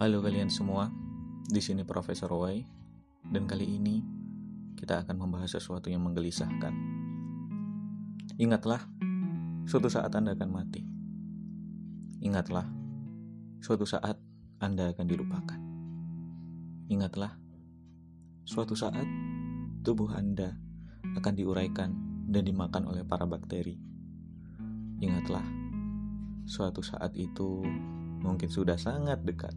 Halo kalian semua, di sini Profesor Roy, dan kali ini kita akan membahas sesuatu yang menggelisahkan. Ingatlah, suatu saat Anda akan mati. Ingatlah, suatu saat Anda akan dilupakan. Ingatlah, suatu saat tubuh Anda akan diuraikan dan dimakan oleh para bakteri. Ingatlah, suatu saat itu mungkin sudah sangat dekat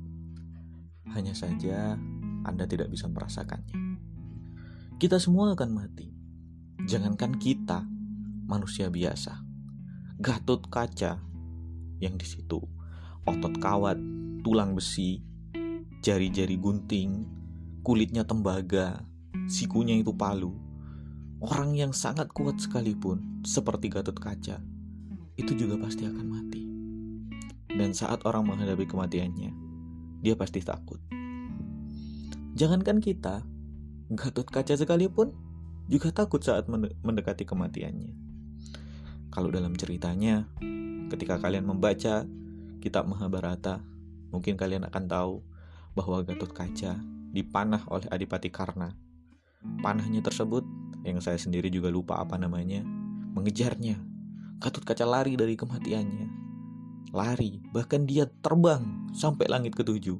hanya saja Anda tidak bisa merasakannya. Kita semua akan mati. Jangankan kita, manusia biasa. Gatot kaca yang di situ otot kawat, tulang besi, jari-jari gunting, kulitnya tembaga, sikunya itu palu. Orang yang sangat kuat sekalipun, seperti Gatot Kaca, itu juga pasti akan mati. Dan saat orang menghadapi kematiannya, dia pasti takut. Jangankan kita, Gatot Kaca sekalipun juga takut saat mendekati kematiannya. Kalau dalam ceritanya, ketika kalian membaca kitab Mahabharata, mungkin kalian akan tahu bahwa Gatot Kaca dipanah oleh Adipati Karna. Panahnya tersebut, yang saya sendiri juga lupa apa namanya, mengejarnya. Gatot Kaca lari dari kematiannya lari, bahkan dia terbang sampai langit ketujuh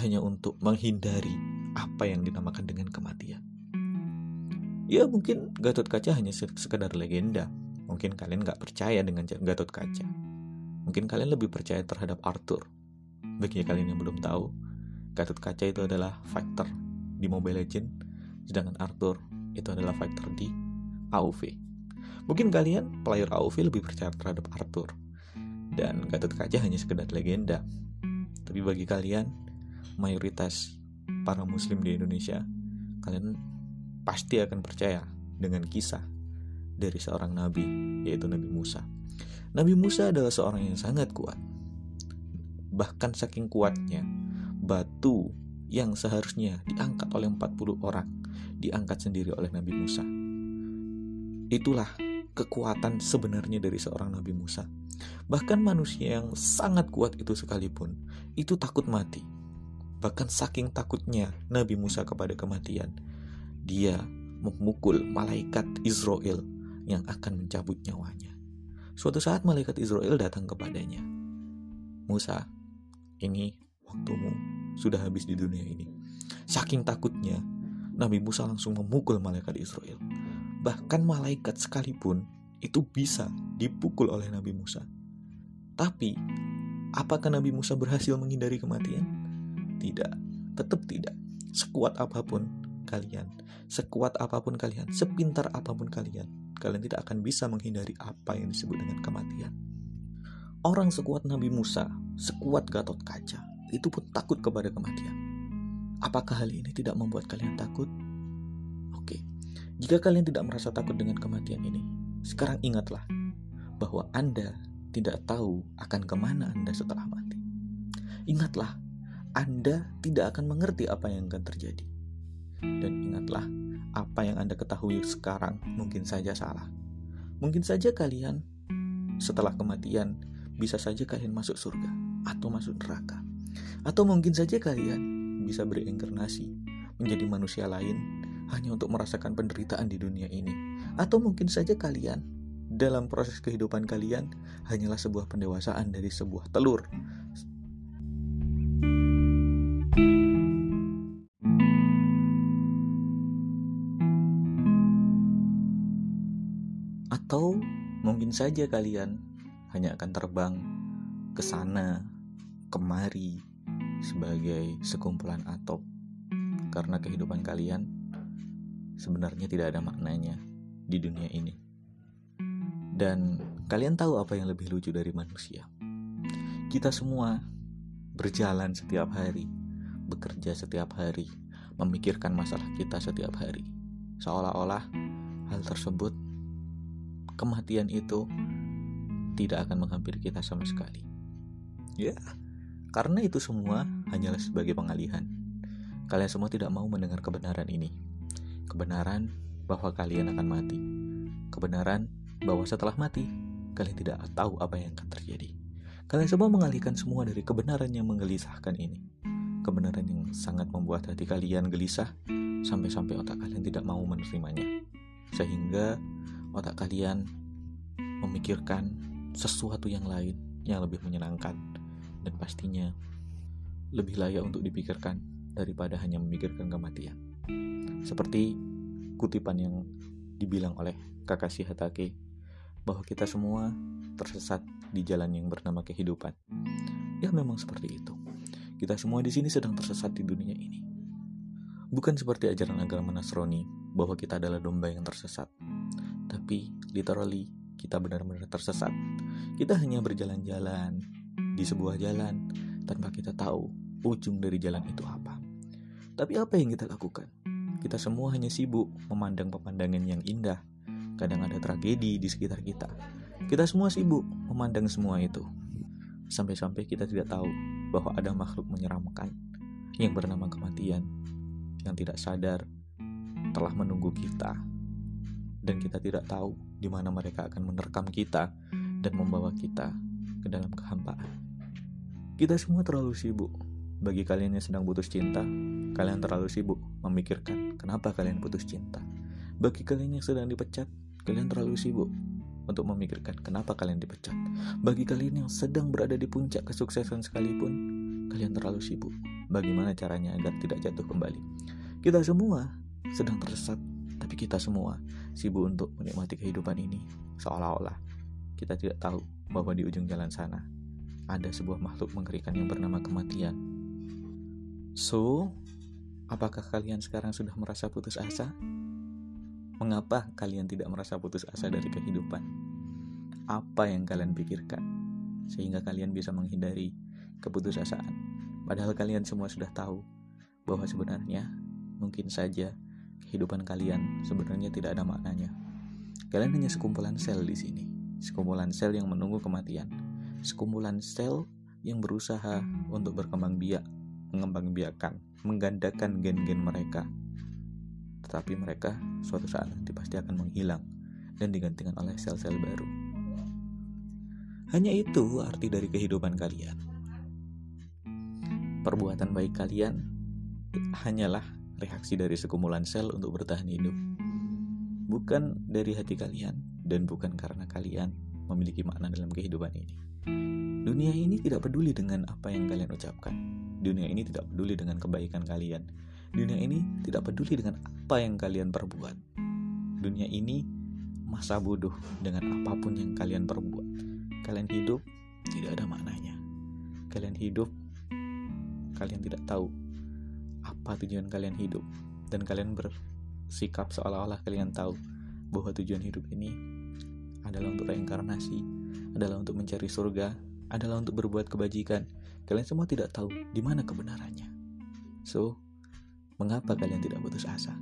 hanya untuk menghindari apa yang dinamakan dengan kematian. Ya mungkin Gatot Kaca hanya sekedar legenda. Mungkin kalian nggak percaya dengan Gatot Kaca. Mungkin kalian lebih percaya terhadap Arthur. Bagi kalian yang belum tahu, Gatot Kaca itu adalah fighter di Mobile Legend, sedangkan Arthur itu adalah fighter di AoV. Mungkin kalian player AoV lebih percaya terhadap Arthur dan Gatot Kaca hanya sekedar legenda. Tapi bagi kalian, mayoritas para muslim di Indonesia, kalian pasti akan percaya dengan kisah dari seorang nabi, yaitu Nabi Musa. Nabi Musa adalah seorang yang sangat kuat. Bahkan saking kuatnya, batu yang seharusnya diangkat oleh 40 orang, diangkat sendiri oleh Nabi Musa. Itulah kekuatan sebenarnya dari seorang Nabi Musa. Bahkan manusia yang sangat kuat itu sekalipun, itu takut mati. Bahkan saking takutnya Nabi Musa kepada kematian, dia memukul malaikat Israel yang akan mencabut nyawanya. Suatu saat malaikat Israel datang kepadanya. Musa, ini waktumu sudah habis di dunia ini. Saking takutnya, Nabi Musa langsung memukul malaikat Israel. Bahkan malaikat sekalipun itu bisa dipukul oleh Nabi Musa. Tapi, apakah Nabi Musa berhasil menghindari kematian? Tidak, tetap tidak. Sekuat apa pun kalian, sekuat apa pun kalian, sepintar apa pun kalian, kalian tidak akan bisa menghindari apa yang disebut dengan kematian. Orang sekuat Nabi Musa, sekuat Gatot Kaca, itu pun takut kepada kematian. Apakah hal ini tidak membuat kalian takut? Jika kalian tidak merasa takut dengan kematian ini, sekarang ingatlah bahwa Anda tidak tahu akan ke mana Anda setelah mati. Ingatlah, Anda tidak akan mengerti apa yang akan terjadi. Dan ingatlah, apa yang Anda ketahui sekarang mungkin saja salah. Mungkin saja kalian setelah kematian bisa saja kalian masuk surga atau masuk neraka. Atau mungkin saja kalian bisa bereinkarnasi menjadi manusia lain hanya untuk merasakan penderitaan di dunia ini. Atau mungkin saja kalian dalam proses kehidupan kalian hanyalah sebuah pendewasaan dari sebuah telur. Atau mungkin saja kalian hanya akan terbang ke sana, kemari sebagai sekumpulan atop karena kehidupan kalian sebenarnya tidak ada maknanya di dunia ini. Dan kalian tahu apa yang lebih lucu dari manusia? Kita semua berjalan setiap hari, bekerja setiap hari, memikirkan masalah kita setiap hari. Seolah-olah hal tersebut, kematian itu tidak akan menghampiri kita sama sekali. Ya, karena itu semua hanyalah sebagai pengalihan. Kalian semua tidak mau mendengar kebenaran ini kebenaran bahwa kalian akan mati, kebenaran bahwa setelah mati kalian tidak tahu apa yang akan terjadi. Kalian semua mengalihkan semua dari kebenaran yang menggelisahkan ini. kebenaran yang sangat membuat hati kalian gelisah sampai-sampai otak kalian tidak mau menerimanya. Sehingga otak kalian memikirkan sesuatu yang lain yang lebih menyenangkan dan pastinya lebih layak untuk dipikirkan daripada hanya memikirkan kematian. Seperti kutipan yang dibilang oleh Kakashi Hatake bahwa kita semua tersesat di jalan yang bernama kehidupan. Ya memang seperti itu. Kita semua di sini sedang tersesat di dunia ini. Bukan seperti ajaran agama Nasrani bahwa kita adalah domba yang tersesat. Tapi literally kita benar-benar tersesat. Kita hanya berjalan-jalan di sebuah jalan tanpa kita tahu ujung dari jalan itu apa. Tapi apa yang kita lakukan? Kita semua hanya sibuk memandang pemandangan yang indah. Kadang ada tragedi di sekitar kita. Kita semua sibuk memandang semua itu. Sampai-sampai kita tidak tahu bahwa ada makhluk menyeramkan yang bernama kematian yang tidak sadar telah menunggu kita dan kita tidak tahu di mana mereka akan menerkam kita dan membawa kita ke dalam kehampaan. Kita semua terlalu sibuk. Bagi kalian yang sedang putus cinta, kalian terlalu sibuk memikirkan kenapa kalian putus cinta. Bagi kalian yang sedang dipecat, kalian terlalu sibuk untuk memikirkan kenapa kalian dipecat. Bagi kalian yang sedang berada di puncak kesuksesan sekalipun, kalian terlalu sibuk. Bagaimana caranya agar tidak jatuh kembali? Kita semua sedang tersesat, tapi kita semua sibuk untuk menikmati kehidupan ini seolah-olah kita tidak tahu bahwa di ujung jalan sana ada sebuah makhluk mengerikan yang bernama kematian. So, apakah kalian sekarang sudah merasa putus asa? Mengapa kalian tidak merasa putus asa dari kehidupan? Apa yang kalian pikirkan sehingga kalian bisa menghindari keputusasaan? Padahal kalian semua sudah tahu bahwa sebenarnya mungkin saja kehidupan kalian sebenarnya tidak ada maknanya. Kalian hanya sekumpulan sel di sini, sekumpulan sel yang menunggu kematian, sekumpulan sel yang berusaha untuk berkembang biak, mengembang biakan, menggandakan gen-gen mereka tetapi mereka suatu saat nanti pasti akan menghilang dan digantikan oleh sel-sel baru. Hanya itu arti dari kehidupan kalian. Perbuatan baik kalian hanyalah reaksi dari sekumpulan sel untuk bertahan hidup. Bukan dari hati kalian dan bukan karena kalian memiliki makna dalam kehidupan ini. Dunia ini tidak peduli dengan apa yang kalian ucapkan. Dunia ini tidak peduli dengan kebaikan kalian Dunia ini tidak peduli dengan apa yang kalian perbuat. Dunia ini masa bodoh dengan apa pun yang kalian perbuat. Kalian hidup tidak ada maknanya. Kalian hidup, kalian tidak tahu apa tujuan kalian hidup, dan kalian bersikap seolah-olah kalian tahu bahwa tujuan hidup ini adalah untuk reinkarnasi, adalah untuk mencari surga, adalah untuk berbuat kebajikan. Kalian semua tidak tahu di mana kebenarannya. So, Mengapa kalian tidak putus asa?